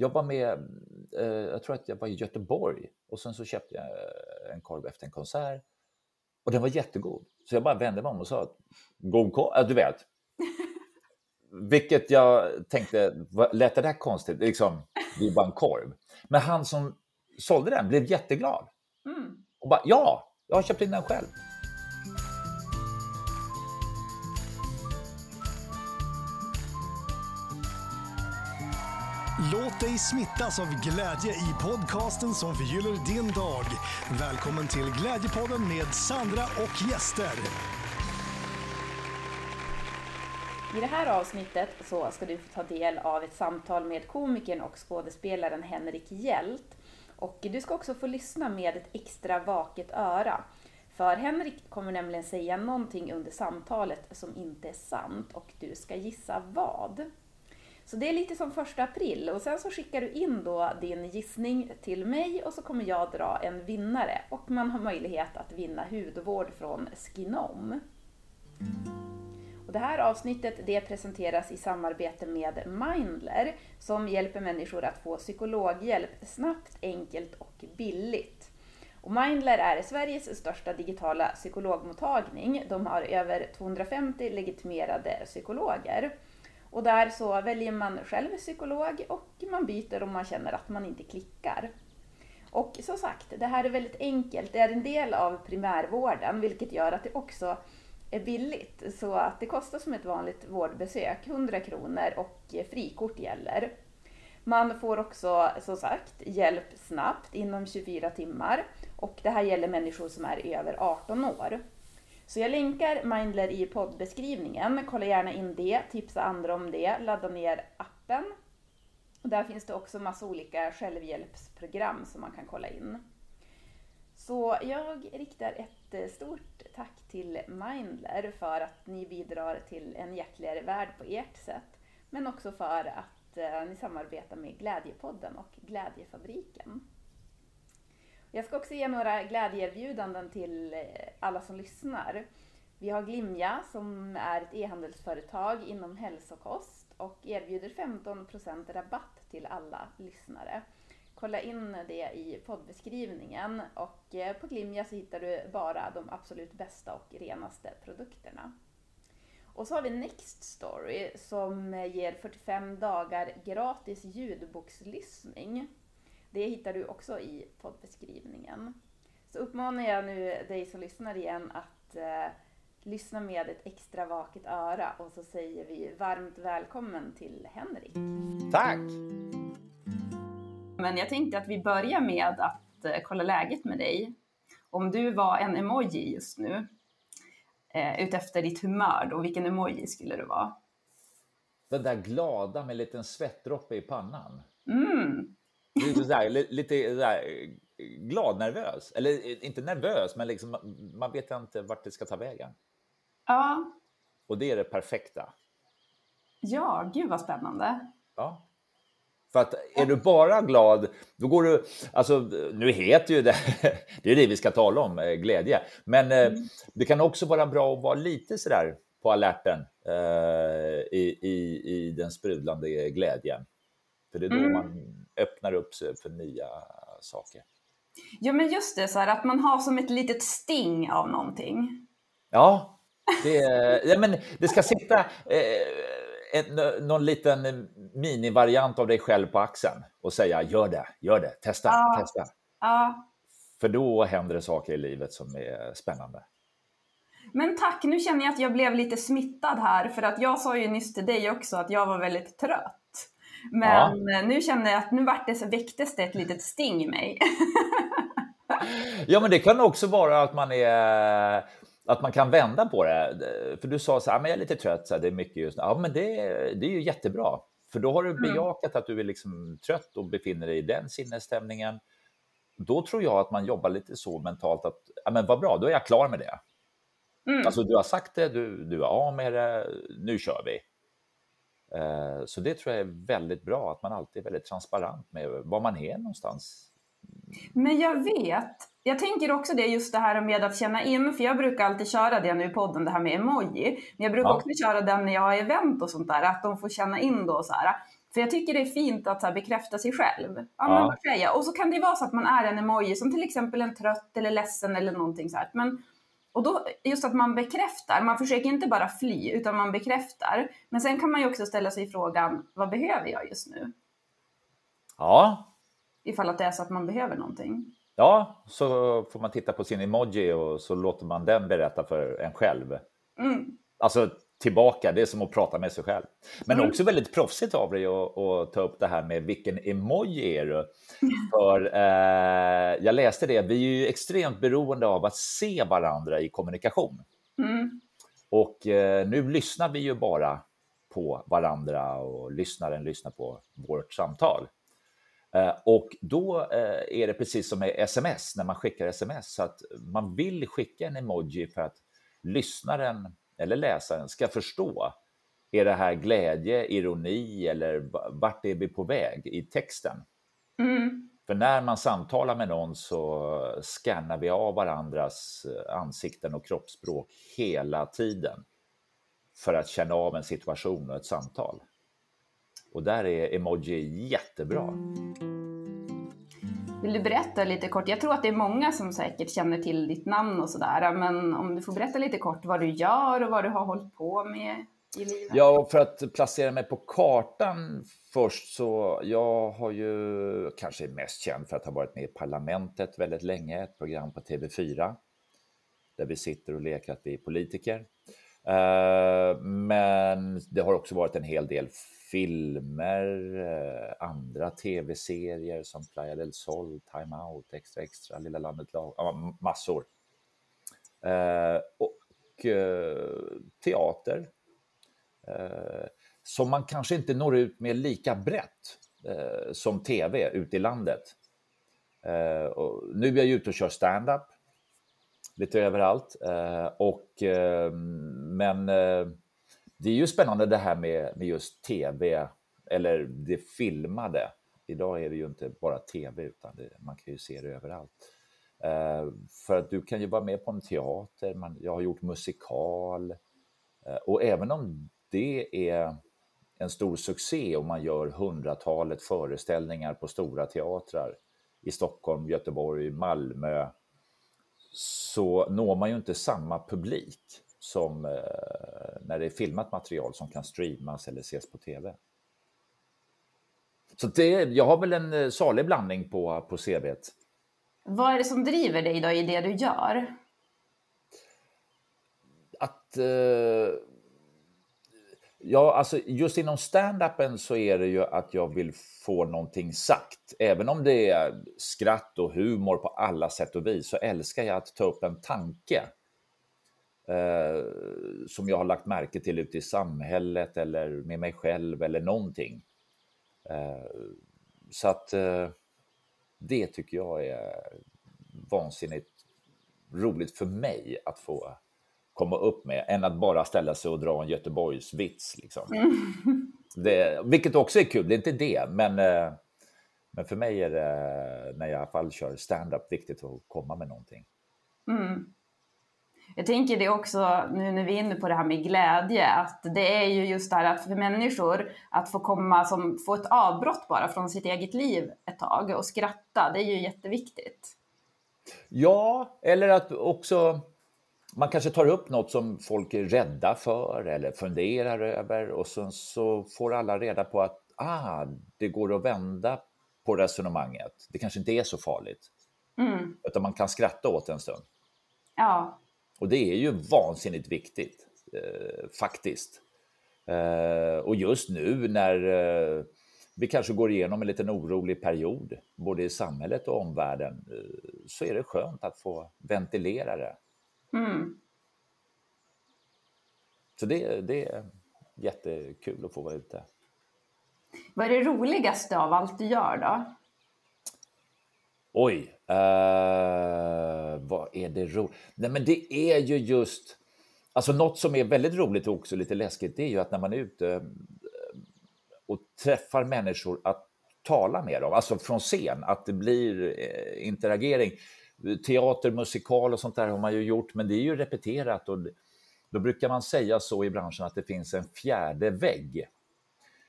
jag var med, eh, jag tror att jag var i Göteborg och sen så köpte jag eh, en korv efter en konsert och den var jättegod. Så jag bara vände mig om och sa god korv, äh, du vet. Vilket jag tänkte, lät det där konstigt? Liksom, det är bara en korv. Men han som sålde den blev jätteglad. Mm. Och bara, ja, jag har köpt in den själv. Låt dig smittas av glädje i podcasten som förgyller din dag. Välkommen till Glädjepodden med Sandra och gäster. I det här avsnittet så ska du få ta del av ett samtal med komikern och skådespelaren Henrik Hjält. Och du ska också få lyssna med ett extra vaket öra. För Henrik kommer nämligen säga någonting under samtalet som inte är sant och du ska gissa vad. Så det är lite som första april och sen så skickar du in då din gissning till mig och så kommer jag dra en vinnare och man har möjlighet att vinna hudvård från Skinom. Och det här avsnittet det presenteras i samarbete med Mindler som hjälper människor att få psykologhjälp snabbt, enkelt och billigt. Och Mindler är Sveriges största digitala psykologmottagning. De har över 250 legitimerade psykologer. Och där så väljer man själv psykolog och man byter om man känner att man inte klickar. Och som sagt, det här är väldigt enkelt. Det är en del av primärvården, vilket gör att det också är billigt. Så att det kostar som ett vanligt vårdbesök, 100 kronor och frikort gäller. Man får också, som sagt, hjälp snabbt inom 24 timmar. Och det här gäller människor som är över 18 år. Så jag länkar Mindler i poddbeskrivningen. Kolla gärna in det, tipsa andra om det, ladda ner appen. Och där finns det också massa olika självhjälpsprogram som man kan kolla in. Så jag riktar ett eh, stort tack till Mindler för att ni bidrar till en hjärtligare värld på ert sätt. Men också för att eh, ni samarbetar med Glädjepodden och Glädjefabriken. Jag ska också ge några glädjeerbjudanden till eh, alla som lyssnar. Vi har Glimja som är ett e-handelsföretag inom hälsokost och erbjuder 15% rabatt till alla lyssnare. Kolla in det i poddbeskrivningen och eh, på Glimja så hittar du bara de absolut bästa och renaste produkterna. Och så har vi Next Story som ger 45 dagar gratis ljudbokslyssning. Det hittar du också i poddbeskrivningen. Så uppmanar jag nu dig som lyssnar igen att eh, lyssna med ett extra vaket öra och så säger vi varmt välkommen till Henrik. Tack! Men jag tänkte att vi börjar med att eh, kolla läget med dig. Om du var en emoji just nu, eh, utefter ditt humör då, vilken emoji skulle du vara? Den där glada med en liten svettdroppe i pannan. Mm, Lite, sådär, lite sådär, glad, nervös. Eller inte nervös, men liksom, man vet inte vart det ska ta vägen. Ja. Och det är det perfekta. Ja, gud vad spännande. Ja. För att är du bara glad, då går du... Alltså, nu heter ju det... Det är det vi ska tala om, eh, glädje. Men eh, mm. det kan också vara bra att vara lite sådär på alerten eh, i, i, i den sprudlande glädjen. För det är då mm. man öppnar upp sig för nya saker. Ja, men just det, så här, att man har som ett litet sting av någonting. Ja, det, ja, men det ska sitta eh, en, någon liten minivariant av dig själv på axeln och säga gör det, gör det, testa, ja. testa. Ja. För då händer det saker i livet som är spännande. Men tack, nu känner jag att jag blev lite smittad här för att jag sa ju nyss till dig också att jag var väldigt trött. Men ja. nu känner jag att nu vart det, väcktes det ett litet sting i mig. ja, men det kan också vara att man är att man kan vända på det. För du sa så här, men jag är lite trött, så här, det är mycket just nu. Ja, men det, det är ju jättebra. För då har du mm. bejakat att du är liksom trött och befinner dig i den sinnesstämningen. Då tror jag att man jobbar lite så mentalt att, ja men vad bra, då är jag klar med det. Mm. Alltså du har sagt det, du, du är av med det, nu kör vi. Eh, så det tror jag är väldigt bra, att man alltid är väldigt transparent med var man är någonstans. Men jag vet, jag tänker också det just det här med att känna in, för jag brukar alltid köra det nu i podden, det här med emoji. Men jag brukar ja. också köra den när jag har event och sånt där, att de får känna in då så här. För jag tycker det är fint att här, bekräfta sig själv. Ja, Ja. Men? Och så kan det vara så att man är en emoji som till exempel en trött eller ledsen eller någonting så här. Men, och då, just att man bekräftar, man försöker inte bara fly utan man bekräftar. Men sen kan man ju också ställa sig frågan, vad behöver jag just nu? Ja, Ifall att det är så att man behöver någonting. ja, så får man titta på sin emoji och så låter man den berätta för en själv. Mm. Alltså tillbaka, det är som att prata med sig själv. Men Mm. också väldigt proffsigt av dig att, att ta upp det här med vilken emoji är du? För eh, jag läste det, vi är ju extremt beroende av att se varandra i kommunikation. Mm. Och eh, nu lyssnar vi ju bara på varandra och lyssnaren lyssnar på vårt samtal. Eh, och då eh, är det precis som med sms, när man skickar sms, så att man vill skicka en emoji för att lyssnaren eller läsaren ska förstå. Är det här glädje, ironi eller va- vart är vi på väg i texten? Mm. För när man samtalar med någon så skannar vi av varandras eh, ansikten och kroppsspråk hela tiden för att känna av en situation och ett samtal. Och där är emoji jättebra. Vill du berätta lite kort? Jag tror att det är många som säkert känner till ditt namn och sådär. Men om du får berätta lite kort vad du gör och vad du har hållit på med i livet. Ja, och för att placera mig på kartan först så jag har ju kanske är mest känd för att ha varit med i Parlamentet väldigt länge, ett program på TV4 där vi sitter och leker att vi är politiker. Eh, men det har också varit en hel del filmer, eh, andra tv-serier som Playa del Sol, Time Out, Extra Extra, Lilla landet lag, ja, massor. Eh, och eh, teater, som man kanske inte når ut med lika brett som tv ute i landet. Nu är jag ju ute och kör stand-up lite överallt. Och, men det är ju spännande det här med, med just tv, eller det filmade. Idag är det ju inte bara tv, utan det, man kan ju se det överallt. Eh, för att du kan ju vara med på en teater, man, jag har gjort musikal. Eh, och även om det är en stor succé och man gör hundratalet föreställningar på stora teatrar i Stockholm, Göteborg, Malmö, så når man ju inte samma publik som eh, när det är filmat material som kan streamas eller ses på tv. Så det, jag har väl en eh, salig blandning på, på CVt. Vad är det som driver dig då i det du gör? Att... Eh, ja, alltså just inom stand-upen så är det ju att jag vill få någonting sagt. Även om det är skratt och humor på alla sätt och vis så älskar jag att ta upp en tanke eh, som jag har lagt märke till ute i samhället eller med mig själv eller någonting. Eh, så att eh, det tycker jag är vansinnigt roligt för mig att få komma upp med, än att bara ställa sig och dra en Göteborgsvits. Liksom. Det, vilket också är kul, det är inte det, men, eh, men för mig är det, när jag i alla fall kör stand-up, viktigt att komma med någonting. Mm. Jag tänker det också, nu när vi är inne på det här med glädje, att det är ju just det här att för människor att få komma som, få ett avbrott bara från sitt eget liv ett tag och skratta, det är ju jätteviktigt. Ja, eller att också man kanske tar upp något som folk är rädda för eller funderar över och sen så får alla reda på att ah, det går att vända på resonemanget. Det kanske inte är så farligt, Mm. utan man kan skratta åt en stund. Ja, Och det är ju vansinnigt viktigt, eh, faktiskt. Eh, och just nu när eh, vi kanske går igenom en liten orolig period, både i samhället och omvärlden, eh, så är det skönt att få ventilera det. mm. Så det, det är jättekul att få vara ute. Vad är det roligaste av allt du gör då? Oj, eh, vad är det roligt? Nej, men det är ju just... Alltså något som är väldigt roligt och också lite läskigt, det är ju att när man är ute eh, och träffar människor, att tala med dem, alltså från scen, att det blir eh, interagering. Teater, musikal och sånt där har man ju gjort, men det är ju repeterat och då brukar man säga så i branschen att det finns en fjärde vägg.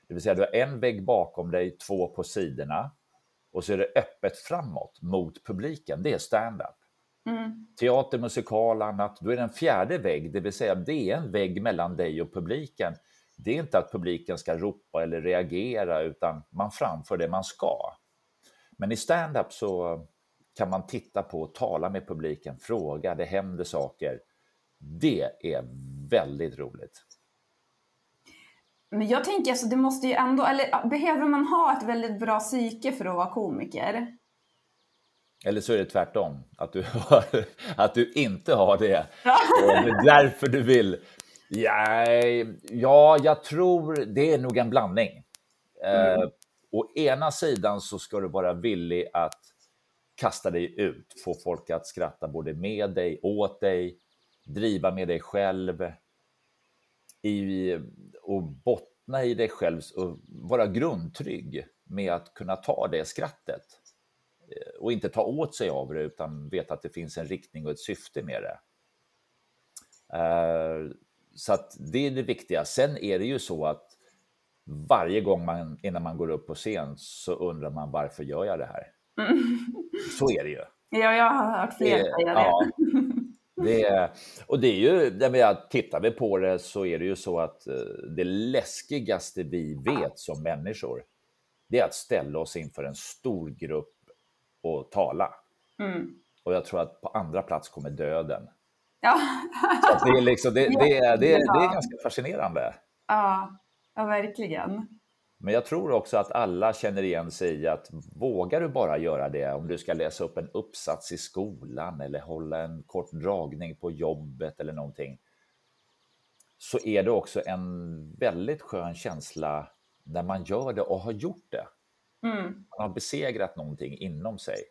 Det vill säga du har en vägg bakom dig, två på sidorna och så är det öppet framåt mot publiken. Det är stand-up. Mm. Teater, musikal, annat. Då är det en fjärde vägg, det vill säga det är en vägg mellan dig och publiken. Det är inte att publiken ska ropa eller reagera, utan man framför det man ska. Men i stand-up så kan man titta på tala med publiken, fråga, det händer saker. Det är väldigt roligt. Men jag tänker alltså, det måste ju ändå, eller behöver man ha ett väldigt bra psyke för att vara komiker? Eller så är det tvärtom, att du, har, att du inte har det. Och det är därför du vill. Ja, ja, jag tror det är nog en blandning. Mm. Eh, å ena sidan så ska du vara villig att kasta dig ut, få folk att skratta både med dig, åt dig, driva med dig själv i, och bottna i dig själv och vara grundtrygg med att kunna ta det skrattet eh, och inte ta åt sig av det utan veta att det finns en riktning och ett syfte med det. Uh, så att det är det viktiga. Sen är det ju så att varje gång man, innan man går upp på scen så undrar man varför gör jag det här? Mm. Så är det ju. Ja, jag har hört fler säga det. Ja, det är, och det är ju, tittar vi på det så är det ju så att eh, det läskigaste vi vet som människor, det är att ställa oss inför en stor grupp och tala. Mm. Och jag tror att på andra plats kommer döden. Ja. Det, är liksom, det, det, är, det, är, det är ganska fascinerande. Ja, ja verkligen. Men jag tror också att alla känner igen sig i att vågar du bara göra det om du ska läsa upp en uppsats i skolan eller hålla en kort dragning på jobbet eller någonting så är det också en väldigt skön känsla när man gör det och har gjort det. Mm. Man har besegrat någonting inom sig.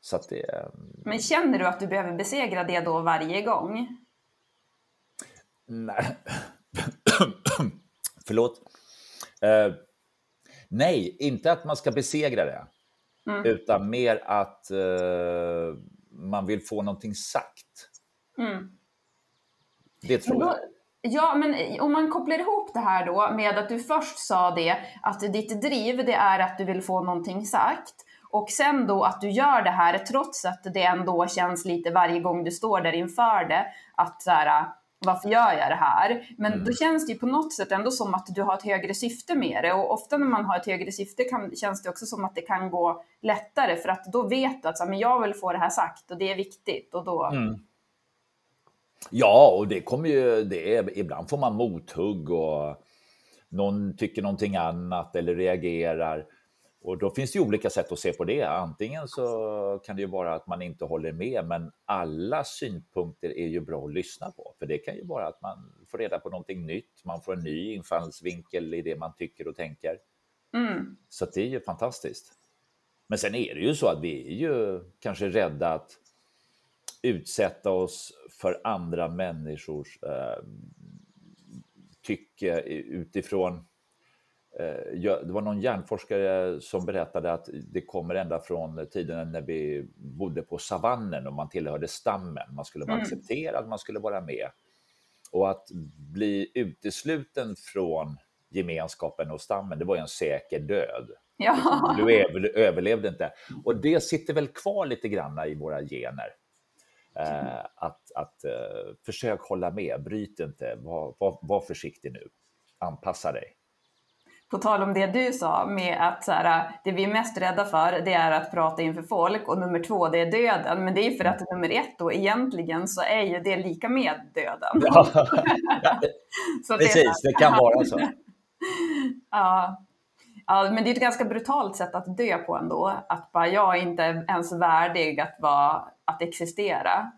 Så att det... Men känner du att du behöver besegra det då varje gång? Nej. Förlåt. Uh, nej, inte att man ska besegra det, mm. utan mer att uh, man vill få någonting sagt. Mm. Det tror då, jag. Ja, men om man kopplar ihop det här då med att du först sa det, att ditt driv det är att du vill få någonting sagt. Och sen då att du gör det här trots att det ändå känns lite varje gång du står där inför det, att så här, varför gör jag det här? Men mm. då känns det ju på något sätt ändå som att du har ett högre syfte med det. Och ofta när man har ett högre syfte kan, känns det också som att det kan gå lättare för att då vet du att så, men jag vill få det här sagt och det är viktigt. Och då... Mm. Ja, och det kommer ju, det är, ibland får man mothugg och någon tycker någonting annat eller reagerar. Och då finns det olika sätt att se på det. Antingen så kan det ju vara att man inte håller med, men alla synpunkter är ju bra att lyssna på. För det kan ju vara att man får reda på någonting nytt, man får en ny infallsvinkel i det man tycker och tänker. Mm. Så det är ju fantastiskt. Men sen är det ju så att vi är ju kanske rädda att utsätta oss för andra människors eh, tycke utifrån Eh, det var någon hjärnforskare som berättade att det kommer ända från tiden när vi bodde på savannen och man tillhörde stammen. Man skulle vara mm. accepterad, man skulle vara med. Och att bli utesluten från gemenskapen och stammen, det var en säker död. Ja. Du överlevde inte. Och det sitter väl kvar lite grann i våra gener. Eh, att att eh, försök hålla med, bryt inte, var, var, var försiktig nu, anpassa dig på tal om det du sa med att så här, det vi är mest rädda för det är att prata inför folk och nummer två det är döden. Men det är för att nummer ett då egentligen så är ju det lika med döden. Ja. Precis, det, det kan vara så. ja. Ja, men det är ett ganska brutalt sätt att dö på ändå. Att bara jag är inte ens värdig att, vara, att existera.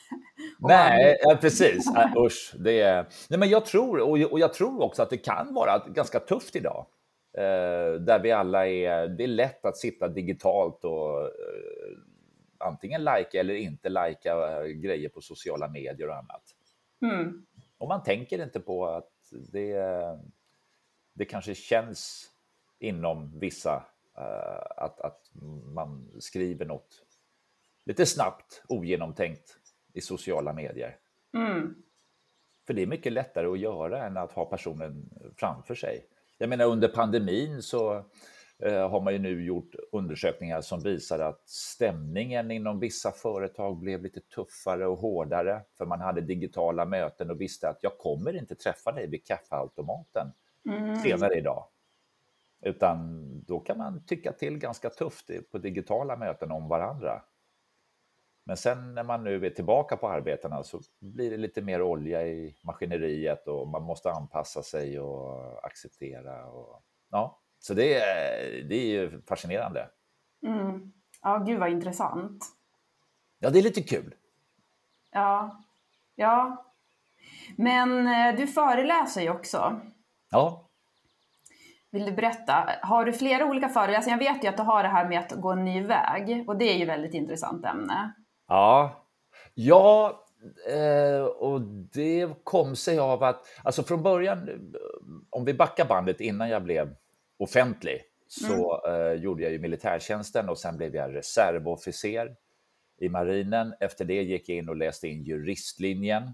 Nej, ja, precis. Usch. Det är... Nej, men jag tror, och jag tror också att det kan vara ganska tufft idag. Eh, där vi alla är, det är lätt att sitta digitalt och eh, antingen lajka eller inte lajka grejer på sociala medier och annat. Mm. Och man tänker inte på att det, det kanske känns inom vissa uh, att, att man skriver något lite snabbt, ogenomtänkt i sociala medier. Mm. För det är mycket lättare att göra än att ha personen framför sig. Jag menar under pandemin så eh, har man ju nu gjort undersökningar som visar att stämningen inom vissa företag blev lite tuffare och hårdare för man hade digitala möten och visste att jag kommer inte träffa dig vid kaffeautomaten mm. senare idag. Utan då kan man tycka till ganska tufft på digitala möten om varandra. Men sen när man nu är tillbaka på arbetena så blir det lite mer olja i maskineriet och man måste anpassa sig och acceptera. Och, ja, så det är, det är ju fascinerande. Mm. Ja, gud vad intressant. Ja, det är lite kul. Ja, ja. Men eh, du föreläser ju också. Ja. Vill du berätta? Har du flera olika föreläsningar? Jag vet ju att du har det här med att gå en ny väg och det är ju väldigt intressant ämne. Ja, ja eh, och det kom sig av att, alltså från början, om vi backar bandet innan jag blev offentlig, så mm. eh, gjorde jag ju militärtjänsten och sen blev jag reservofficer i marinen. Efter det gick jag in och läste in juristlinjen.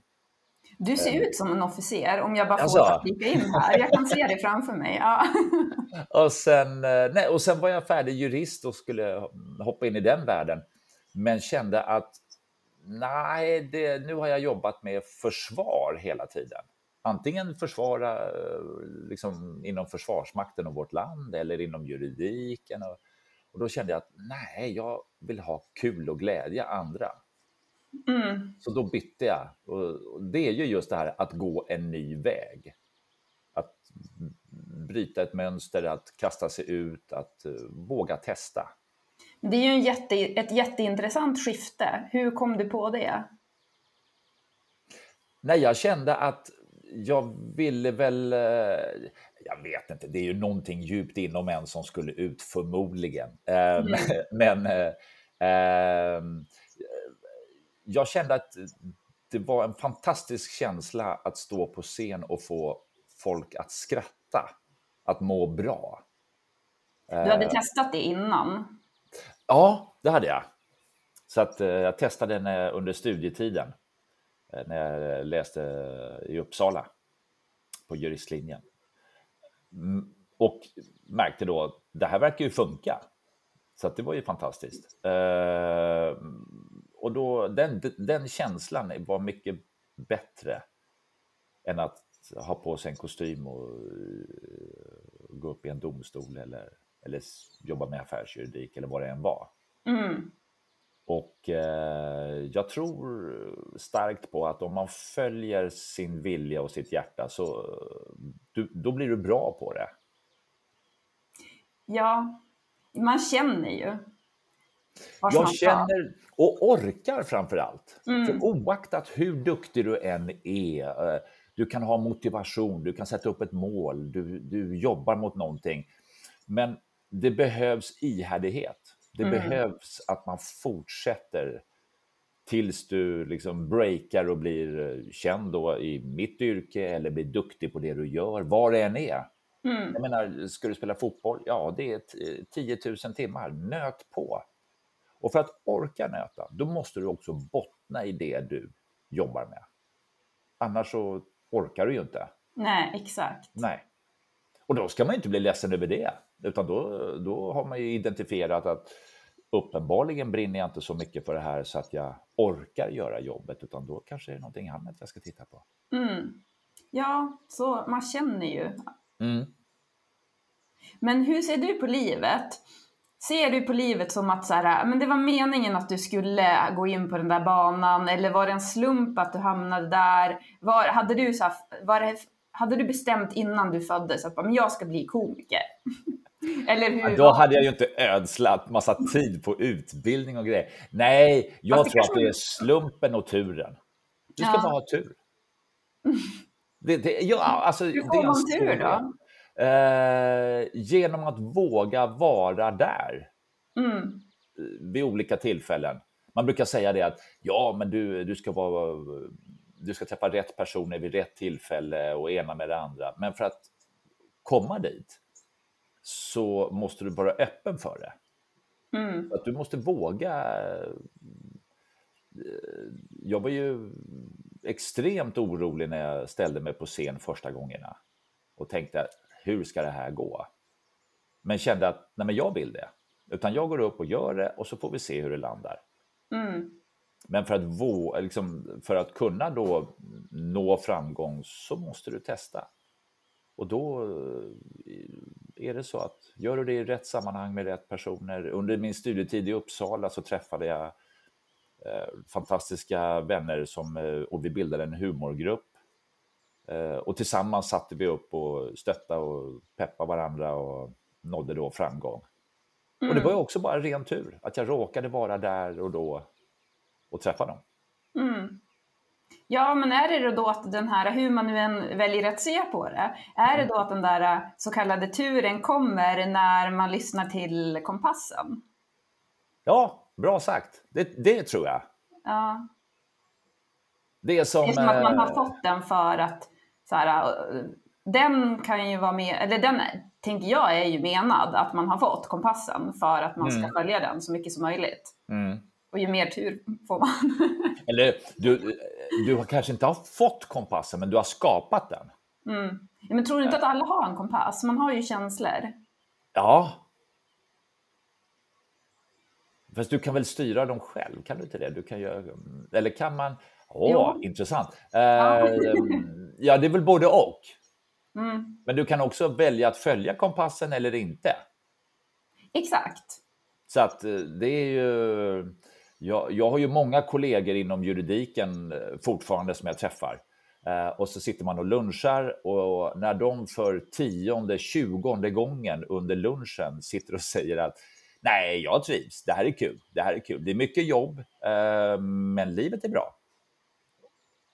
Du ser ut som en officer, om jag bara får alltså. flika in här. Jag kan se det framför mig. Ja. och, sen, eh, nej, och sen var jag färdig jurist och skulle hoppa in i den världen men kände att nej, det, nu har jag jobbat med försvar hela tiden. Antingen försvara liksom, inom Försvarsmakten och vårt land eller inom juridiken. Och, och då kände jag att nej, jag vill ha kul och glädja andra. Mm. Så då bytte jag. Och det är ju just det här att gå en ny väg. Att bryta ett mönster, att kasta sig ut, att uh, våga testa. Det är ju en jätte, ett jätteintressant skifte. Hur kom du på det? Nej, jag kände att jag ville väl... Eh, jag vet inte, det är ju någonting djupt inom en som skulle ut förmodligen. Mm. Men eh, ehm, jag kände att det var en fantastisk känsla att stå på scen och få folk att skratta, att må bra. Du hade eh, testat det innan? Ja, det hade jag. Så att, eh, jag testade den under studietiden eh, när jag läste i Uppsala på juristlinjen. Mm, och märkte då att det här verkar ju funka. Så det var ju fantastiskt. Eh, och då, den, den känslan var mycket bättre än att ha på sig en kostym och gå upp i en domstol eller eller jobba med affärsjuridik eller vad det än var. Mm. Och eh, jag tror starkt på att om man följer sin vilja och sitt hjärta så du, då blir du bra på det. Ja, man känner ju. Jag känner och orkar framför allt. Mm. För oaktat hur duktig du än är, eh, du kan ha motivation, du kan sätta upp ett mål, du, du jobbar mot någonting. Men det behövs ihärdighet. Det mm. behövs att man fortsätter tills du liksom breakar och blir eh, känd då i mitt yrke eller blir duktig på det du gör, vad det än är. Mm. Jag menar, ska du spela fotboll? Ja, det är 10 000 timmar. Nöt på. Och för att orka nöta, då måste du också bottna i det du jobbar med. Annars så orkar du ju inte. Nej, exakt. Nej. Och då ska man inte bli ledsen över det. Utan då, då har man ju identifierat att uppenbarligen brinner jag inte så mycket för det här så att jag orkar göra jobbet, utan då kanske det är någonting annat jag ska titta på. Mm. Ja, så man känner ju. Mm. Men hur ser du på livet? Ser du på livet som att så här, men det var meningen att du skulle gå in på den där banan eller var det en slump att du hamnade där? Var, hade, du så här, var det, hade du bestämt innan du föddes att men jag ska bli komiker? Eller hur? Ja, då hade jag ju inte ödslat massa tid på utbildning och grejer. Nej, jag alltså, tror att det är slumpen och turen. Du ska ja. bara ha tur. Det, det, ja, alltså, hur får man tur då? Eh, genom att våga vara där. Mm. Vid olika tillfällen. Man brukar säga det att ja, men du, du, ska vara, du ska träffa rätt personer vid rätt tillfälle och ena med det andra. Men för att komma dit så måste du vara öppen för det. Mm. Att du måste våga. Eh, jag var ju extremt orolig när jag ställde mig på scen första gångerna och tänkte hur ska det här gå? Men kände att nej, men jag vill det. Utan jag går upp och gör det och så får vi se hur det landar. Mm. Men för att, vå, liksom, för att kunna då nå framgång så måste du testa. Och då eh, är det så att gör du det i rätt sammanhang med rätt personer. Under min studietid i Uppsala så träffade jag eh, fantastiska vänner som, eh, och vi bildade en humorgrupp. Eh, och tillsammans satte vi upp och stöttade och peppade varandra och nådde då framgång. Mm. Och det var ju också bara ren tur att jag råkade vara där och då och träffa dem. Mm. Ja, men är det då att den här, hur man nu än väljer att se på det, är det då att den där så kallade turen kommer när man lyssnar till kompassen? Ja, bra sagt. Det, det tror jag. Ja. Det är som, det är som att man har eh, fått den för att så här, den kan ju vara med, eller den tänker jag är ju menad att man har fått kompassen för att man ska mm. följa den så mycket som möjligt. Mm. Och ju mer tur får man. Eller du, du kanske inte har fått kompassen, men du har skapat den. Mm. Ja, men tror du inte att alla har en kompass? Man har ju känslor. Ja. Fast du kan väl styra dem själv? Kan du inte det? Du kan göra, eller kan man? Åh, jo. intressant. Uh, ja, det är väl både och. Mm. Men du kan också välja att följa kompassen eller inte. Exakt. Så att eh, det är ju... Jag, jag har ju många kollegor inom juridiken eh, fortfarande som jag träffar. Eh, och så sitter man och lunchar och när de för tionde, tjugonde gången under lunchen sitter och säger att nej, jag trivs, det här är kul, det här är kul, det är mycket jobb, eh, men livet är bra.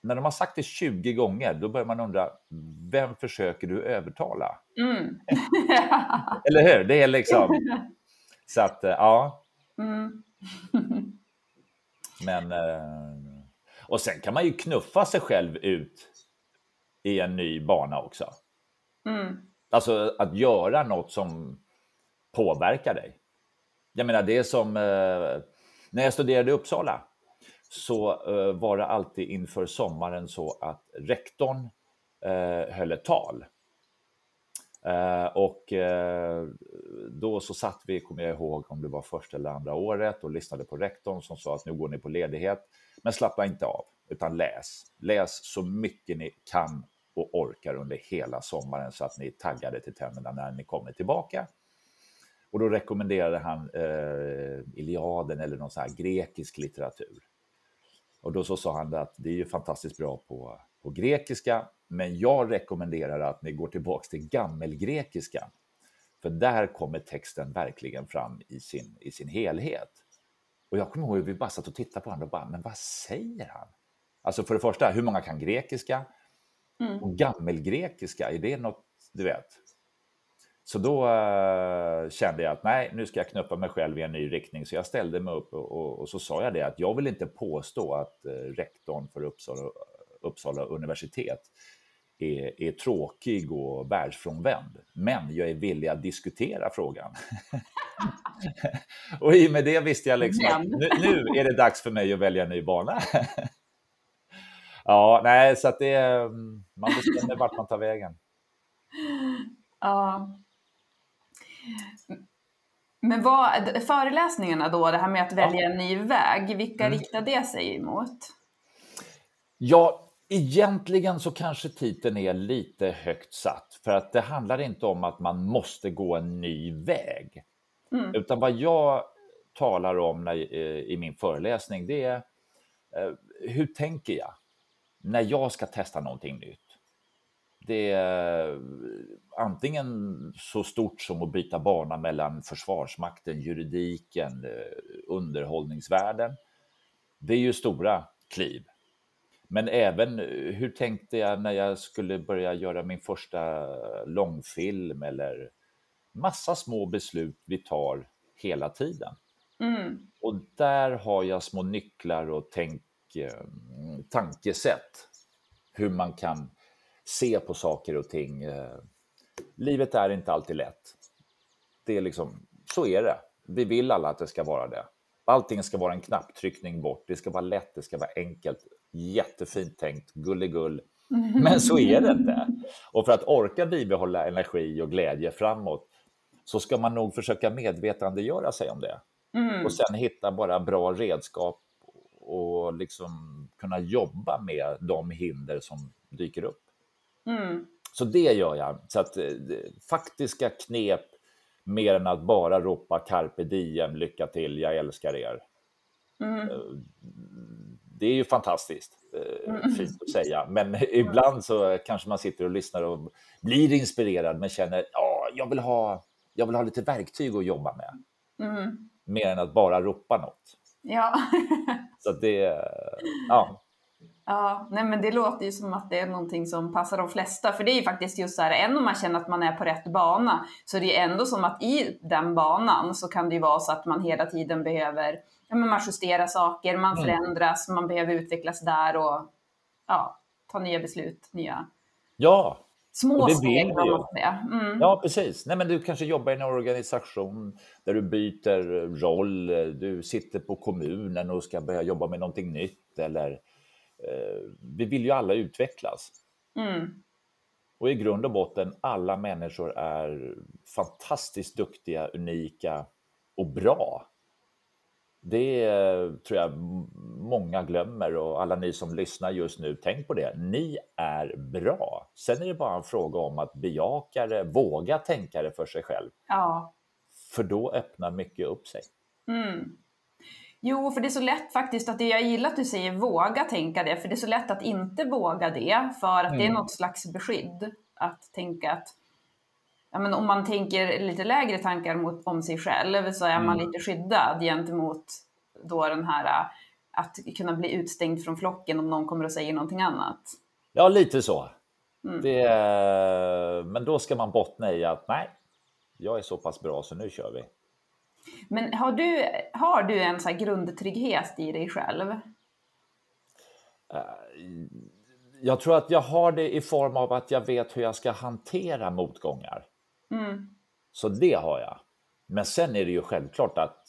När de har sagt det 20 gånger, då börjar man undra, vem försöker du övertala? Mm. Eller hur? Det är liksom... Så att, eh, ja. Mm. Men... Eh, och sen kan man ju knuffa sig själv ut i en ny bana också. Mm. Alltså att göra något som påverkar dig. Jag menar, det är som eh, när jag studerade i Uppsala så eh, var det alltid inför sommaren så att rektorn eh, höll ett tal. Eh, och eh, då så satt vi, kommer jag ihåg om det var första eller andra året, och lyssnade på rektorn som sa att nu går ni på ledighet. Men slappna inte av, utan läs. Läs så mycket ni kan och orkar under hela sommaren så att ni är taggade till tänderna när ni kommer tillbaka. Och då rekommenderade han eh, Iliaden eller någon sån här grekisk litteratur. Och då så sa han att det är ju fantastiskt bra på, på grekiska, men jag rekommenderar att ni går tillbaks till gammelgrekiska. För där kommer texten verkligen fram i sin, i sin helhet. Och jag kommer ihåg att vi bara satt och tittade på varandra och bara, men vad säger han? Alltså för det första, hur många kan grekiska? Mm. Och gammelgrekiska, är det något, du vet? Så då uh, kände jag att nej, nu ska jag knuffa mig själv i en ny riktning. Så jag ställde mig upp och, och, och så sa jag det att jag vill inte påstå att uh, rektorn för Uppsala, Uppsala universitet är, är tråkig och världsfrånvänd. Men jag är villig att diskutera frågan. och i och med det visste jag liksom att nu, nu, är det dags för mig att välja en ny bana. ja, nej, så att det är, man bestämmer vart man tar vägen. Ja. Men vad, föreläsningarna då, det här med att välja en ny väg, vilka mm. riktar det sig emot? Ja, egentligen så kanske titeln är lite högt satt, för att det handlar inte om att man måste gå en ny väg. Mm. Utan vad jag talar om när, eh, i min föreläsning, det är eh, hur tänker jag när jag ska testa någonting nytt? Det antingen så stort som att byta bana mellan Försvarsmakten, juridiken, eh, underhållningsvärlden. Det är ju stora kliv. Men även hur tänkte jag när jag skulle börja göra min första långfilm eller massa små beslut vi tar hela tiden. Mm. Och där har jag små nycklar och tänk, tankesätt hur man kan se på saker och ting. Livet är inte alltid lätt. Det är liksom, så är det. Vi vill alla att det ska vara det. Allting ska vara en knapptryckning bort. Det ska vara lätt, det ska vara enkelt. Jättefint tänkt, gulligull. Men så är det inte. Och för att orka bibehålla energi och glädje framåt så ska man nog försöka medvetandegöra sig om det. Mm. Och sen hitta bara bra redskap och liksom kunna jobba med de hinder som dyker upp. Mm. Så det gör jag. Så att, eh, faktiska knep mer än att bara ropa carpe diem, lycka till, jag älskar er. Mm. Eh, Det är ju fantastiskt eh, fint att säga, men ibland så kanske man sitter och lyssnar och blir inspirerad men känner ja, jag vill ha, jag vill ha lite verktyg att jobba med. Mm. Mer än att bara ropa något. Ja. Så det, ja, Ja, nej men det låter ju som att det är någonting som passar de flesta. För det är ju faktiskt just så här, även om man känner att man är på rätt bana, så det är ändå som att i den banan så kan det ju vara så att man hela tiden behöver, ja men man justerar saker, man Mm. förändras, man behöver utvecklas där och ja, ta nya beslut, nya ja, små steg. Mm. Ja, precis. Nej, men du kanske jobbar i en organisation där du byter roll. Du sitter på kommunen och ska börja jobba med någonting nytt. Eller, vi vill ju alla utvecklas. Mm. Och i grund och botten, alla människor är fantastiskt duktiga, unika och bra. Det eh, tror jag många glömmer och alla ni som lyssnar just nu, tänk på det. Ni är bra. Sen är det bara en fråga om att bejaka det, våga tänka det för sig själv. Ja. För då öppnar mycket upp sig. Mm. Jo, för det är så lätt faktiskt att det jag gillar att du säger våga tänka det, för det är så lätt att inte våga det, för att det är Mm. något slags beskydd. Att tänka att, ja men om man tänker lite lägre tankar mot, om sig själv så är man Mm. lite skyddad gentemot då den här att kunna bli utstängd från flocken om någon kommer och säger någonting annat. Ja, lite så. Mm. Det, är- men då ska man bottna i att nej, jag är så pass bra så nu kör vi. Men har du, har du en så här grundtrygghet i dig själv? Jag tror att jag har det i form av att jag vet hur jag ska hantera motgångar. Mm. Så det har jag. Men sen är det ju självklart att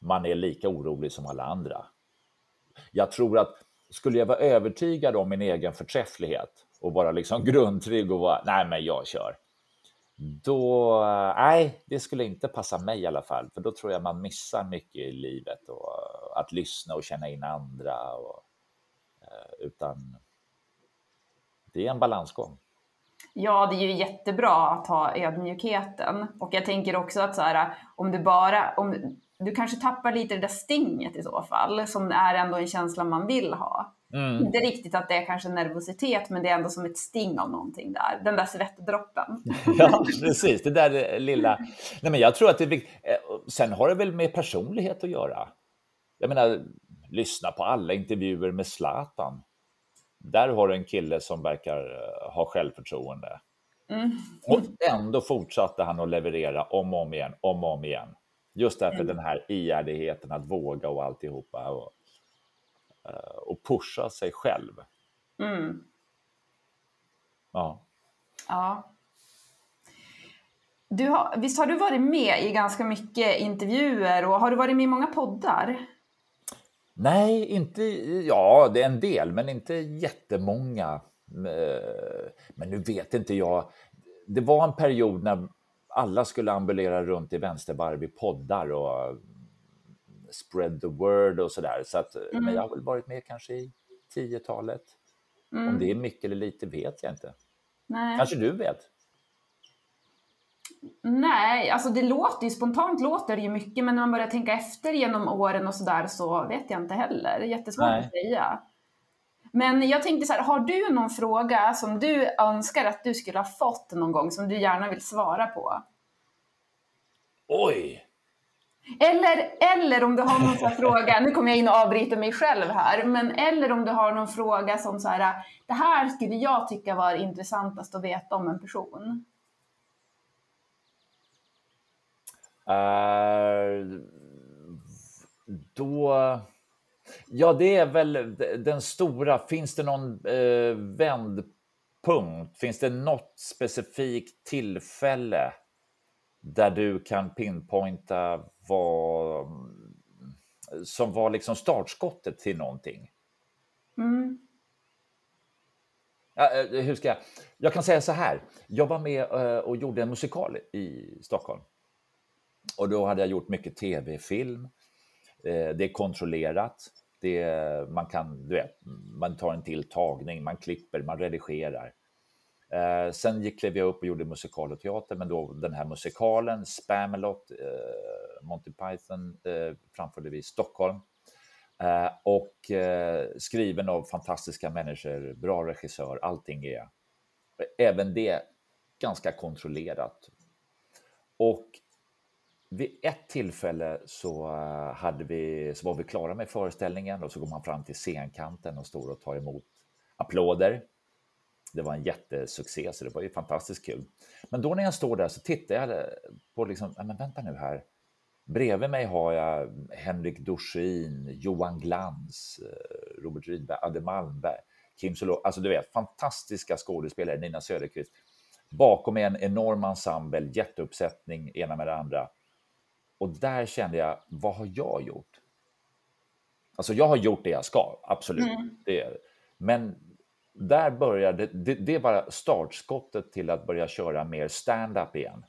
man är lika orolig som alla andra. Jag tror att skulle jag vara övertygad om min egen förträfflighet och vara liksom grundtrygg och vara, nej men jag kör. Då, nej, det skulle inte passa mig i alla fall, för då tror jag man missar mycket i livet och att lyssna och känna in andra. Och, eh, utan det är en balansgång. Ja, det är ju jättebra att ha ödmjukheten. Och jag tänker också att så här, om du bara, om, du kanske tappar lite det där stinget i så fall, som är ändå en känsla man vill ha. Mm. Inte riktigt att det är kanske nervositet, men det är ändå som ett sting av någonting där. Den där svettdroppen. Ja, precis. Det där lilla... Nej, men jag tror att det är viktigt. Eh, Sen har det väl med personlighet att göra. Jag menar, lyssna på alla intervjuer med Zlatan. Där har du en kille som verkar eh, ha självförtroende. Mm. Och ändå fortsatte han att leverera om och om igen, om och om igen. Just därför den här ihärdigheten att våga och alltihopa. Och, och pusha sig själv. Mm. Ja. Ja. Du har, visst har du varit med i ganska mycket intervjuer och har du varit med i många poddar? Nej, inte... Ja, det är en del, men inte jättemånga. Eh, Men nu vet inte jag. Det var en period när alla skulle ambulera runt i vänstervarv i poddar och spread the word och sådär. Så att, Men jag har väl varit med kanske i tiotalet. Om det är mycket eller lite vet jag inte. Nej. Kanske du vet? Nej, alltså det låter ju, spontant låter det ju mycket, men när man börjar tänka efter genom åren och sådär så vet jag inte heller. Det är jättesvårt Nej. att säga. Men jag tänkte så här, har du någon fråga som du önskar att du skulle ha fått någon gång som du gärna vill svara på? Oj! Eller, eller om du har någon sån här fråga, nu kommer jag in och avbryter mig själv här, men eller om du har någon fråga som så här, det här skulle jag tycka var intressantast att veta om en person. Uh, då... Ja, det är väl den stora. Finns det någon eh, vändpunkt? Finns det något specifikt tillfälle där du kan pinpointa vad som var liksom startskottet till någonting? Mm. Eh, hur ska jag? Jag kan säga så här. Jag var med eh, och gjorde en musikal i Stockholm. Och då hade jag gjort mycket tv-film. Eh, det är kontrollerat. Det, man kan, du vet, man tar en till tagning, man klipper, man redigerar. Eh, sen gick, klev jag upp och gjorde musikal och teater, men då den här musikalen, Spamalot, eh, Monty Python, eh, framförde vi i Stockholm. Eh, och eh, skriven av fantastiska människor, bra regissör, allting är även det ganska kontrollerat. Och vid ett tillfälle så, eh, hade vi, så var vi klara med föreställningen och så går man fram till scenkanten och står och tar emot applåder. Det var en jättesuccé, så det var ju fantastiskt kul. Men då när jag står där så tittar jag på, liksom, men vänta nu här. Bredvid mig har jag Henrik Dorsin, Johan Glans, eh, Robert Rydberg, Adde Malmberg, Kim Solo, alltså du vet, fantastiska skådespelare, Nina Söderqvist. Bakom en enorm ensemble, jätteuppsättning, ena med det andra. Och där kände jag, vad har jag gjort? Alltså jag har gjort det jag ska, absolut. Mm. Det, men där började, det, det var startskottet till att börja köra mer stand-up igen.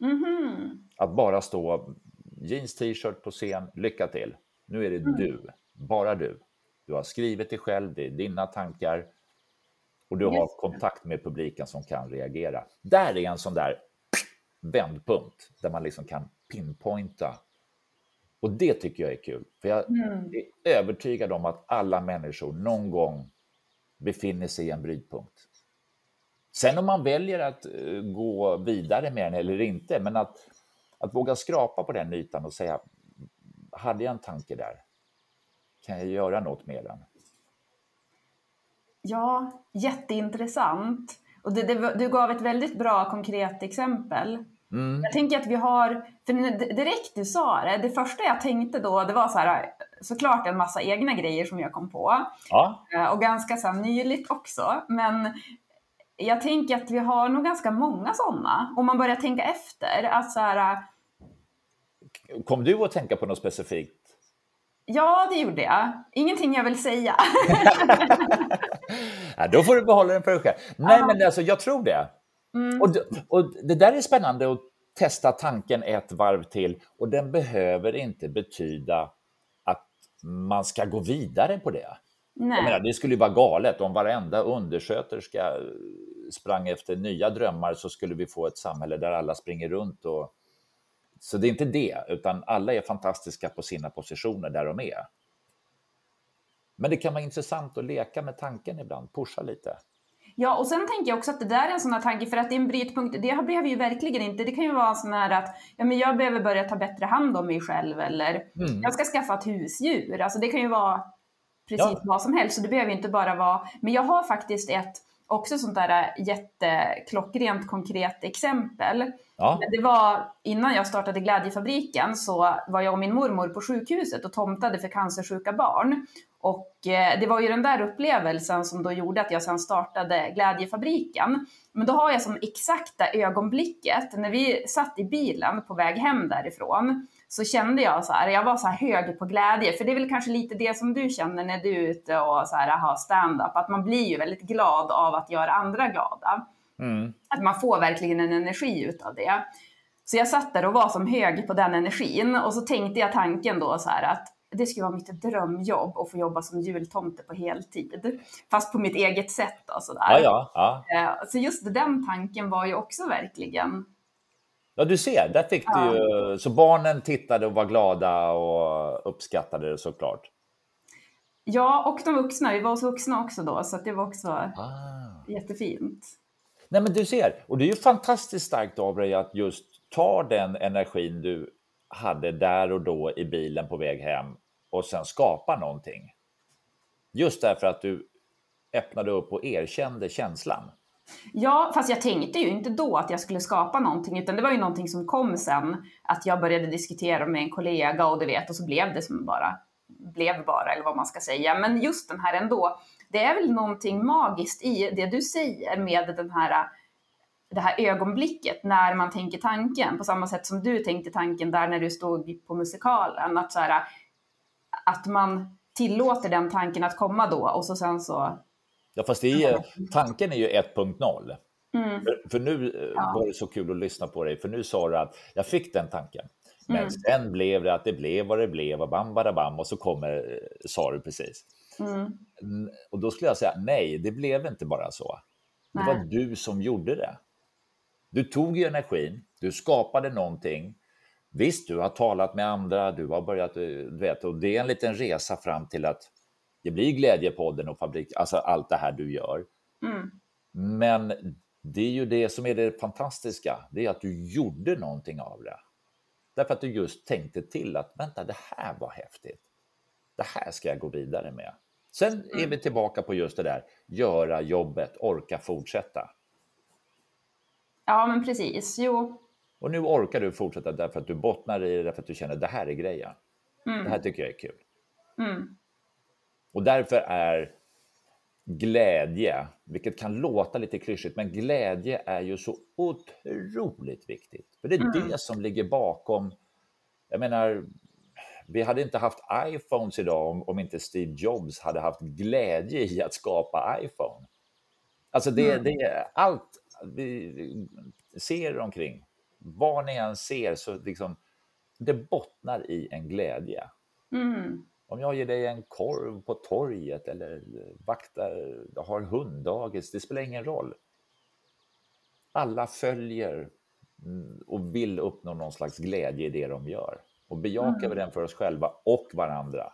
Mm. Att bara stå jeans, t-shirt på scen, lycka till. Nu är det mm. du, bara du. Du har skrivit det själv, det är dina tankar och du har kontakt med publiken som kan reagera. Där är en sån där vändpunkt där man liksom kan pinpointa. Och det tycker jag är kul, för jag mm. är övertygad om att alla människor någon gång befinner sig i en brytpunkt. Sen om man väljer att uh, gå vidare med den eller inte, men att, att våga skrapa på den ytan och säga, hade jag en tanke där? Kan jag göra något med den? Ja, jätteintressant. Och det, det, du gav ett väldigt bra konkret exempel. Mm. Jag tänker att vi har, för direkt du sa det, det första jag tänkte då, det var så här, såklart en massa egna grejer som jag kom på. Ja. Eh, och ganska så nyligt också. Men jag tänker att vi har nog ganska många sådana, om man börjar tänka efter. Att så här, Kom du att tänka på något specifikt? Ja, det gjorde jag. Ingenting jag vill säga. ja, då får du behålla den för dig själv. Nej, ja. men alltså, jag tror det. Mm. Och, och det där är spännande att testa tanken ett varv till och den behöver inte betyda man ska gå vidare på det. Nej. Menar, det skulle ju vara galet om varenda undersköterska sprang efter nya drömmar så skulle vi få ett samhälle där alla springer runt. Och... Så det är inte det, utan alla är fantastiska på sina positioner där de är. Men det kan vara intressant att leka med tanken ibland, pusha lite. Ja, och sen tänker jag också att det där är en sån här tanke, för att det är en brytpunkt, det behöver ju verkligen inte, det kan ju vara en sån här att ja, men jag behöver börja ta bättre hand om mig själv eller mm. jag ska skaffa ett husdjur. Alltså det kan ju vara precis ja. vad som helst, så det behöver inte bara vara, men jag har faktiskt ett också sånt där jätteklockrent konkret exempel. Ja. Det var innan jag startade Glädjefabriken så var jag och min mormor på sjukhuset och tomtade för cancersjuka barn. Och eh, det var ju den där upplevelsen som då gjorde att jag sen startade Glädjefabriken. Men då har jag som exakta ögonblicket, när vi satt i bilen på väg hem därifrån, så kände jag så här, jag var så här hög på glädje, för det är väl kanske lite det som du känner när du är ute och så här har stand-up, att man blir ju väldigt glad av att göra andra glada. Mm. Att man får verkligen en energi utav det. Så jag satt där och var som hög på den energin och så tänkte jag tanken då så här att det skulle vara mitt drömjobb att få jobba som jultomte på heltid. Fast på mitt eget sätt då sådär. Ja, ja, ja. Eh, så just den tanken var ju också verkligen Ja, du ser, där fick ja. du ju... Så barnen tittade och var glada och uppskattade det såklart. Ja, och de vuxna. Vi var hos vuxna också då, så det var också ah. jättefint. Nej, men du ser, och det är ju fantastiskt starkt av dig att just ta den energin du hade där och då i bilen på väg hem och sen skapa någonting. Just därför att du öppnade upp och erkände känslan. Ja, fast jag tänkte ju inte då att jag skulle skapa någonting, utan det var ju någonting som kom sen. Att jag började diskutera med en kollega och du vet, och så blev det som bara blev bara, eller vad man ska säga. Men just den här ändå, det är väl någonting magiskt i det du säger med den här, det här ögonblicket när man tänker tanken, på samma sätt som du tänkte tanken där när du stod på musikalen. Att, så här, att man tillåter den tanken att komma då och så sen så Ja, fast det är, tanken är ju 1.0. Mm. För, för nu eh, Ja. var det så kul att lyssna på dig, för nu sa du att jag fick den tanken. Men Mm. sen blev det att det blev vad det blev och bam, bada, bam och så kommer, eh, sa du precis. Mm. Mm, Och då skulle jag säga nej, det blev inte bara så. Det Nej. var du som gjorde det. Du tog ju energin, du skapade någonting. Visst, du har talat med andra, du har börjat, eh, du vet, och det är en liten resa fram till att det blir Glädjepodden och fabrik, alltså allt det här du gör. Mm. Men det är ju det som är det fantastiska, det är att du gjorde någonting av det. Därför att du just tänkte till att vänta, det här var häftigt. Det här ska jag gå vidare med. Sen är vi tillbaka på just det där, göra jobbet, orka fortsätta. Ja, men precis. Jo. Och nu orkar du fortsätta därför att du bottnar i det, därför att du känner det här är grejen. Det här tycker jag är kul. Mm. Och därför är glädje, vilket kan låta lite klyschigt, men glädje är ju så otroligt viktigt. För det är det som ligger bakom, jag menar, vi hade inte haft iPhones idag om, om inte Steve Jobs hade haft glädje i att skapa iPhone. Alltså det, det är allt vi ser omkring, vad ni än ser, så liksom, det bottnar i en glädje. Mm. Om jag ger dig en korv på torget eller vaktar, har hunddagis, det spelar ingen roll. Alla följer mm, och vill uppnå någon slags glädje i det de gör. Och bejakar vi den för oss själva och varandra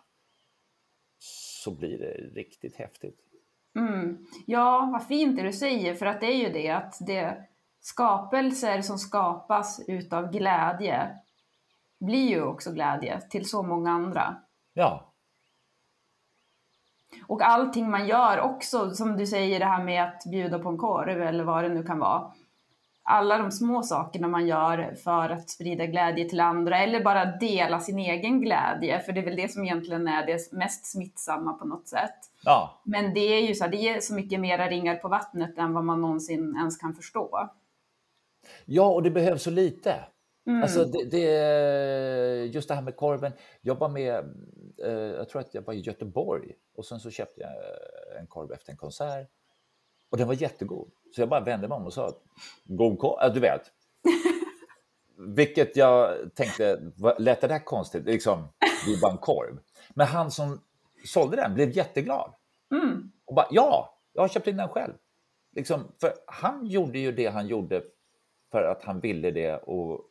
så blir det riktigt häftigt. Mm. Ja, vad fint det du säger, för att det är ju det att det skapelser som skapas utav glädje blir ju också glädje till så många andra. Ja, Och allting man gör också, som du säger det här med att bjuda på en korv eller vad det nu kan vara. Alla de små sakerna man gör för att sprida glädje till andra eller bara dela sin egen glädje, för det är väl det som egentligen är det mest smittsamma på något sätt. ja, Men det är ju så det är så mycket mera ringar på vattnet än vad man någonsin ens kan förstå. ja och det behövs så lite. Mm. Alltså det, det, just det här med korven. Jag var med, eh, jag tror att jag var i Göteborg och sen så köpte jag en korv efter en konsert och den var jättegod. Så jag bara vände mig om och sa god korv, ja, du vet. Vilket jag tänkte, lät det där konstigt? Liksom, det är bara en korv. Men han som sålde den blev jätteglad. Mm. Och bara, ja, jag har köpt in den själv. Liksom, för han gjorde ju det han gjorde för att han ville det och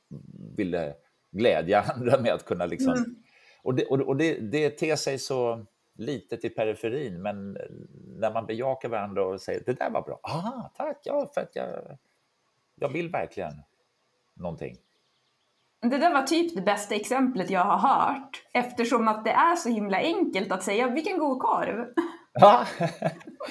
ville glädja andra med att kunna liksom... Och, det, och, och det, det ter sig så litet i periferin, men eh, när man bejakar varandra och säger det där var bra. aha, tack, ja, för att jag, jag vill verkligen någonting. Det där var typ det bästa exemplet jag har hört eftersom att det är så himla enkelt att säga vilken god korv. Ja,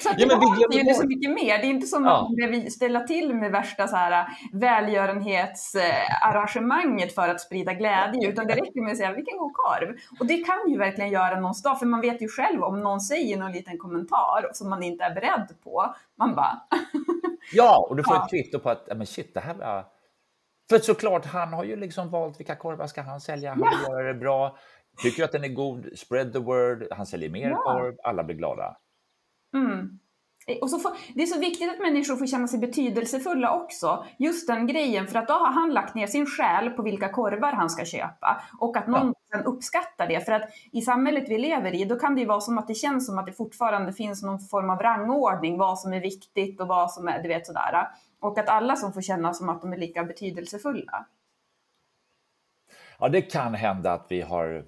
Så att Ja, det men vi glömmer ju inte så bort. mycket mer. Det är inte som Ja. att behöver ställa till med värsta så här välgörenhetsarrangemanget för att sprida glädje, utan det räcker med att säga vilken god korv. Och det kan ju verkligen göra någons dag, för man vet ju själv om någon säger någon liten kommentar som man inte är beredd på. Man bara, ja och du får Ja. ett kvitto på att ja, men shit, det här var... För såklart, han har ju liksom valt vilka korvar ska han sälja. Han vill göra det bra. Tycker att den är god, spread the word. Han säljer mer Ja. korv, alla blir glada. Mm. Och så får, det är så viktigt att människor får känna sig betydelsefulla också. Just den grejen, för att då har han lagt ner sin själ på vilka korvar han ska köpa. Och att någon sen uppskattar det. För att i samhället vi lever i, då kan det ju vara som att det känns som att det fortfarande finns någon form av rangordning. Vad som är viktigt och vad som är, du vet sådär. Och att alla som får känna som att de är lika betydelsefulla. Ja, det kan hända att vi har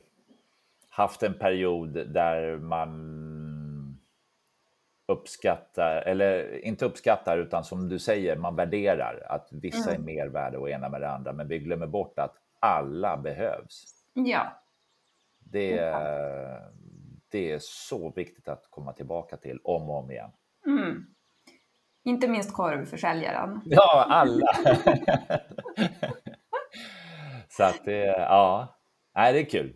haft en period där man uppskattar, eller inte uppskattar, utan som du säger, man värderar att vissa är mer värda och ena med det andra, men vi glömmer bort att alla behövs. Ja. Det, är- det är så viktigt att komma tillbaka till om och om igen. Mm. Inte minst korvförsäljaren. Ja, alla! så att det, ja, nej, det är kul.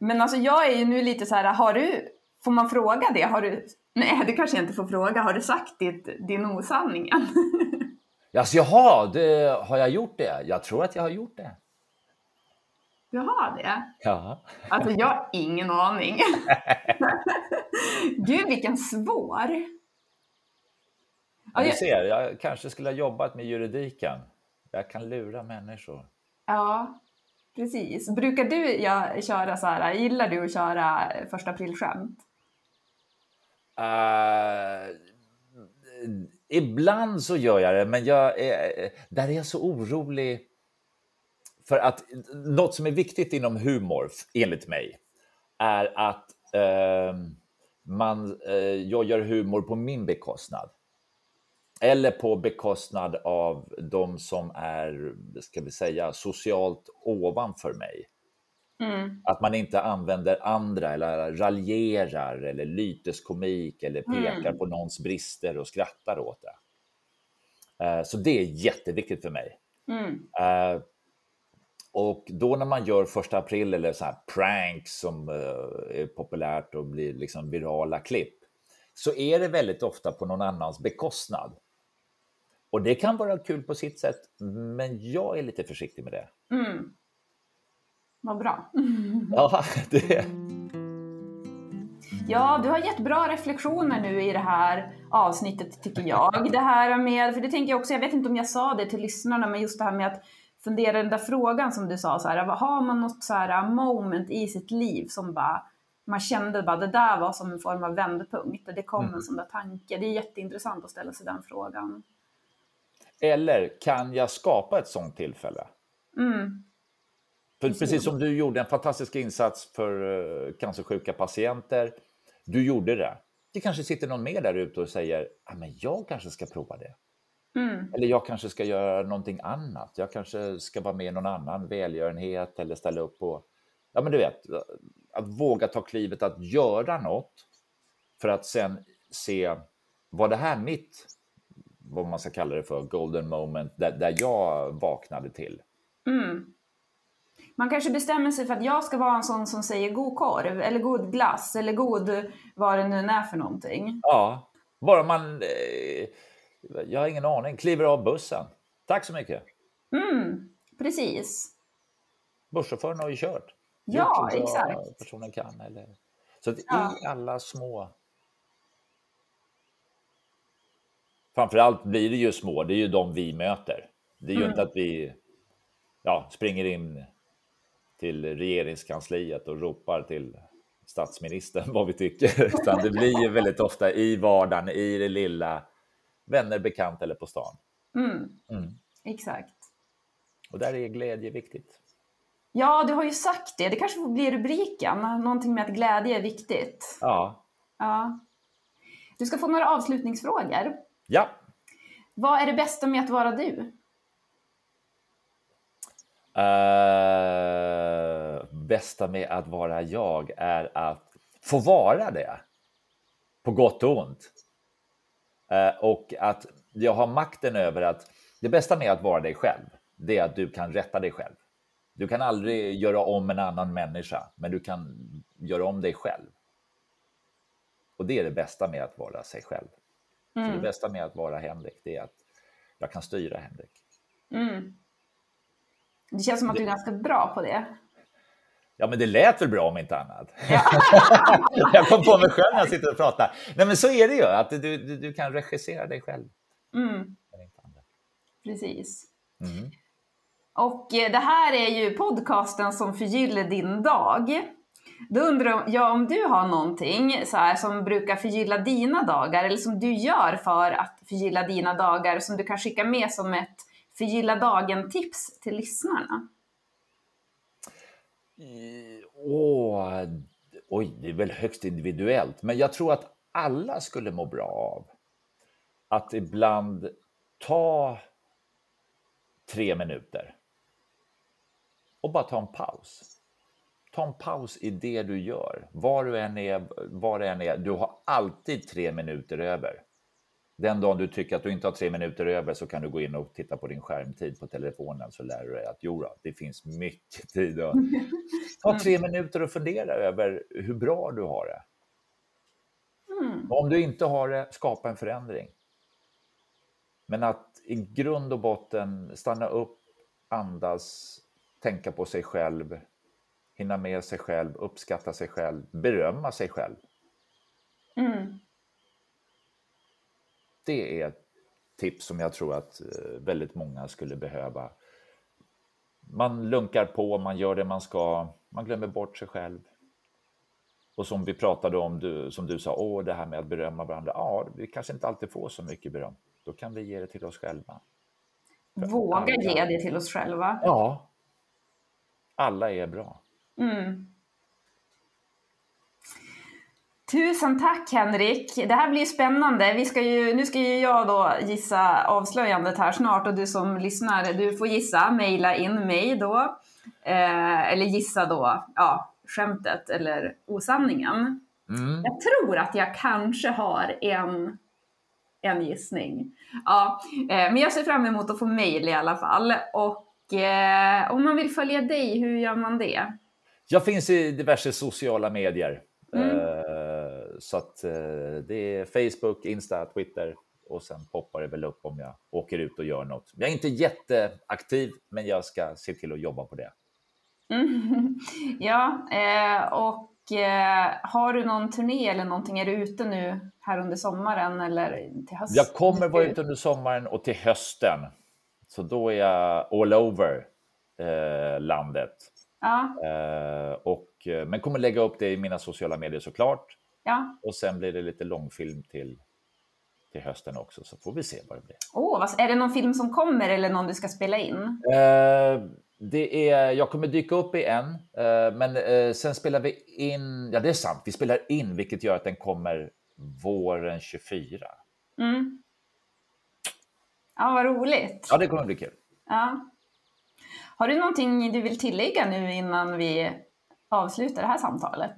Men alltså jag är ju nu lite så här, har du, får man fråga det? Har du, nej det kanske jag inte får fråga, har du sagt ditt, din osanning än? Alltså, jaha, det, har jag gjort det? Jag tror att jag har gjort det. Du har det? Ja. Alltså jag har ingen aning. Gud vilken svår. Ja, Du jag- ser, jag kanske skulle ha jobbat med juridiken. Jag kan lura människor. Ja, precis. Brukar du ja, köra så här, gillar du att köra första aprilskämt? Uh, ibland så gör jag det, men jag är, där är jag så orolig. För att något som är viktigt inom humor, enligt mig, är att uh, man, uh, jag gör humor på min bekostnad. Eller på bekostnad av de som är, ska vi säga, socialt ovanför mig. Mm. Att man inte använder andra eller raljerar eller lyteskomik eller pekar Mm. på någons brister och skrattar åt det. Eh, Så det är jätteviktigt för mig. Mm. Eh, Och då när man gör första april eller så här pranks som eh, är populärt och blir liksom virala klipp så är det väldigt ofta på någon annans bekostnad. Och det kan vara kul på sitt sätt, men jag är lite försiktig med det. Mm. Vad bra. Ja, det, Ja, du har gett bra reflektioner nu i det här avsnittet tycker jag. Det här med, för det tänker jag också, jag vet inte om jag sa det till lyssnarna, men just det här med att fundera den där frågan som du sa, så här, har man något så här moment i sitt liv som bara, man kände bara det där var som en form av vändpunkt, det kom en sån där tanke. Det är jätteintressant att ställa sig den frågan. Eller kan jag skapa ett sånt tillfälle? Mm, För precis som du gjorde en fantastisk insats för eh, cancersjuka patienter. Du gjorde det. Det kanske sitter någon mer där ute och säger ah, men jag kanske ska prova det. mm, Eller jag kanske ska göra någonting annat. Jag kanske ska vara med i någon annan välgörenhet eller ställa upp på... Ja, men du vet, att våga ta klivet att göra något för att sen se, var det här mitt, vad man ska kalla det för, golden moment, där, där jag vaknade till? mm. Man kanske bestämmer sig för att jag ska vara en sån som säger god korv, eller god glass, eller god vad det nu är för någonting. Ja, bara man... Eh, jag har ingen aning. Kliver av bussen. Tack så mycket. Mm, precis. Busschauffören har ju kört. Ja, exakt. Personen kan. Eller... Så att Ja. i alla små... Framförallt blir det ju små, det är ju de vi möter. Det är ju Mm. inte att vi ja, springer in till regeringskansliet och ropar till statsministern vad vi tycker. Utan det blir ju väldigt ofta i vardagen, i det lilla, vänner, bekant eller på stan. Mm, Mm. exakt. Och där är glädje viktigt. Ja, du har ju sagt det. Det kanske får bli rubriken. Någonting med att glädje är viktigt. Ja. Ja. Du ska få några avslutningsfrågor. Ja. Vad är det bästa med att vara du? Uh, bästa med att vara jag är att få vara det. På gott och ont. Eh, och att jag har makten över att det bästa med att vara dig själv, det är att du kan rätta dig själv. Du kan aldrig göra om en annan människa, men du kan göra om dig själv. Och det är det bästa med att vara sig själv. För det bästa med att vara Henrik, det är att jag kan styra Henrik. Mm. Det känns som att du är ganska bra på det. Ja, men det lät väl bra om inte annat. jag kom på mig själv när jag sitter och pratar. Nej, men så är det ju, att du, du, du kan regissera dig själv. Mm, precis. Mm. Och eh, det här är ju podcasten som förgyller din dag. Då undrar jag om du har någonting så här, som brukar förgylla dina dagar eller som du gör för att förgylla dina dagar som du kan skicka med som ett förgylla dagen-tips till lyssnarna. Eh, åh, oh, oj, det är väl högst individuellt, men jag tror att alla skulle må bra av att ibland ta tre minuter och bara ta en paus. Ta en paus i det du gör, var du än är, var det än är. Du har alltid tre minuter över. Den dagen du tycker att du inte har tre minuter över så kan du gå in och titta på din skärmtid på telefonen så lär du dig att jo, då, det finns mycket tid. Och... Ta tre minuter och fundera över hur bra du har det. Mm. Om du inte har det, skapa en förändring. Men att i grund och botten stanna upp, andas, tänka på sig själv, hinna med sig själv, uppskatta sig själv, berömma sig själv. Mm. Det är tips som jag tror att eh, väldigt många skulle behöva. Man lunkar på, man gör det man ska, man glömmer bort sig själv. Och som vi pratade om, du, som du sa, åh, det här med att berömma varandra. Ja, vi kanske inte alltid får så mycket beröm. Då kan vi ge det till oss själva. Våga alla... ge det till oss själva. Ja. Alla är bra. Mm. Tusen tack Henrik! Det här blir spännande. Vi ska ju, nu ska ju jag då gissa avslöjandet här snart och du som lyssnar, du får gissa, mejla in mig då. Eh, eller gissa då, ja, skämtet eller osanningen. Mm. Jag tror att jag kanske har en, en gissning. Ja, eh, men jag ser fram emot att få mejl i alla fall. Och eh, om man vill följa dig, hur gör man det? Jag finns i diverse sociala medier. Mm. Eh, så att eh, det är Facebook, Insta, Twitter och sen poppar det väl upp om jag åker ut och gör något. Jag är inte jätteaktiv, men jag ska se till att jobba på det. Mm. Ja, eh, och har du någon turné eller någonting? Är du ute nu här under sommaren eller till hösten? Jag kommer vara ute under sommaren och till hösten. Så då är jag all over landet. Ja. Eh, och, eh, men kommer lägga upp det i mina sociala medier såklart. Ja. Och sen blir det lite långfilm till, till hösten också, så får vi se vad det blir. Oh, är det någon film som kommer eller någon du ska spela in? Eh, det är, jag kommer dyka upp i en, eh, men eh, sen spelar vi in, ja det är sant, vi spelar in vilket gör att den kommer våren 24. Mm. Ja, vad roligt. Ja, det kommer bli kul. Ja. Har du någonting du vill tillägga nu innan vi avslutar det här samtalet?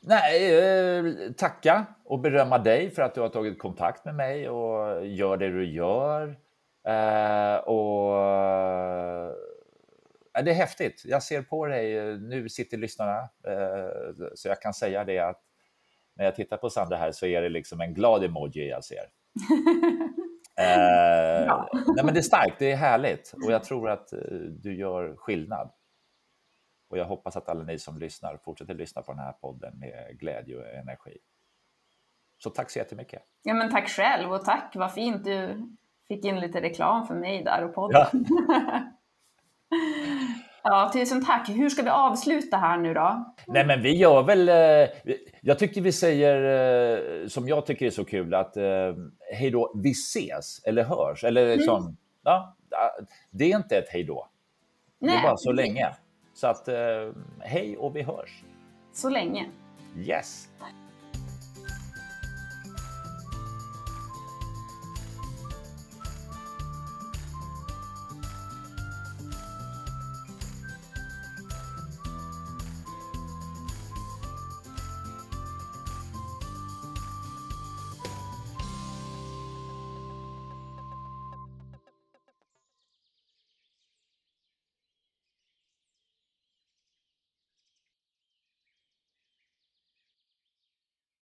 Nej, eh, tacka och berömma dig för att du har tagit kontakt med mig och gör det du gör. Eh, och eh, Det är häftigt. Jag ser på dig, nu sitter lyssnarna, så jag kan säga det att när jag tittar på Sandra här så är det liksom en glad emoji jag ser. Eh, ja. nej men det är starkt, det är härligt och jag tror att eh, du gör skillnad. Och jag hoppas att alla ni som lyssnar fortsätter lyssna på den här podden med glädje och energi. Så tack så jättemycket. Ja, men tack själv och tack, vad fint du fick in lite reklam för mig där och podden. Ja. ja, tusen tack. Hur ska vi avsluta här nu då? Nej, men vi gör väl... Eh, jag tycker vi säger, eh, som jag tycker är så kul, att eh, hej då, vi ses eller hörs. Eller liksom, mm. ja, det är inte ett hej då. Det är bara så länge. Så att hej och vi hörs. Så länge. Yes.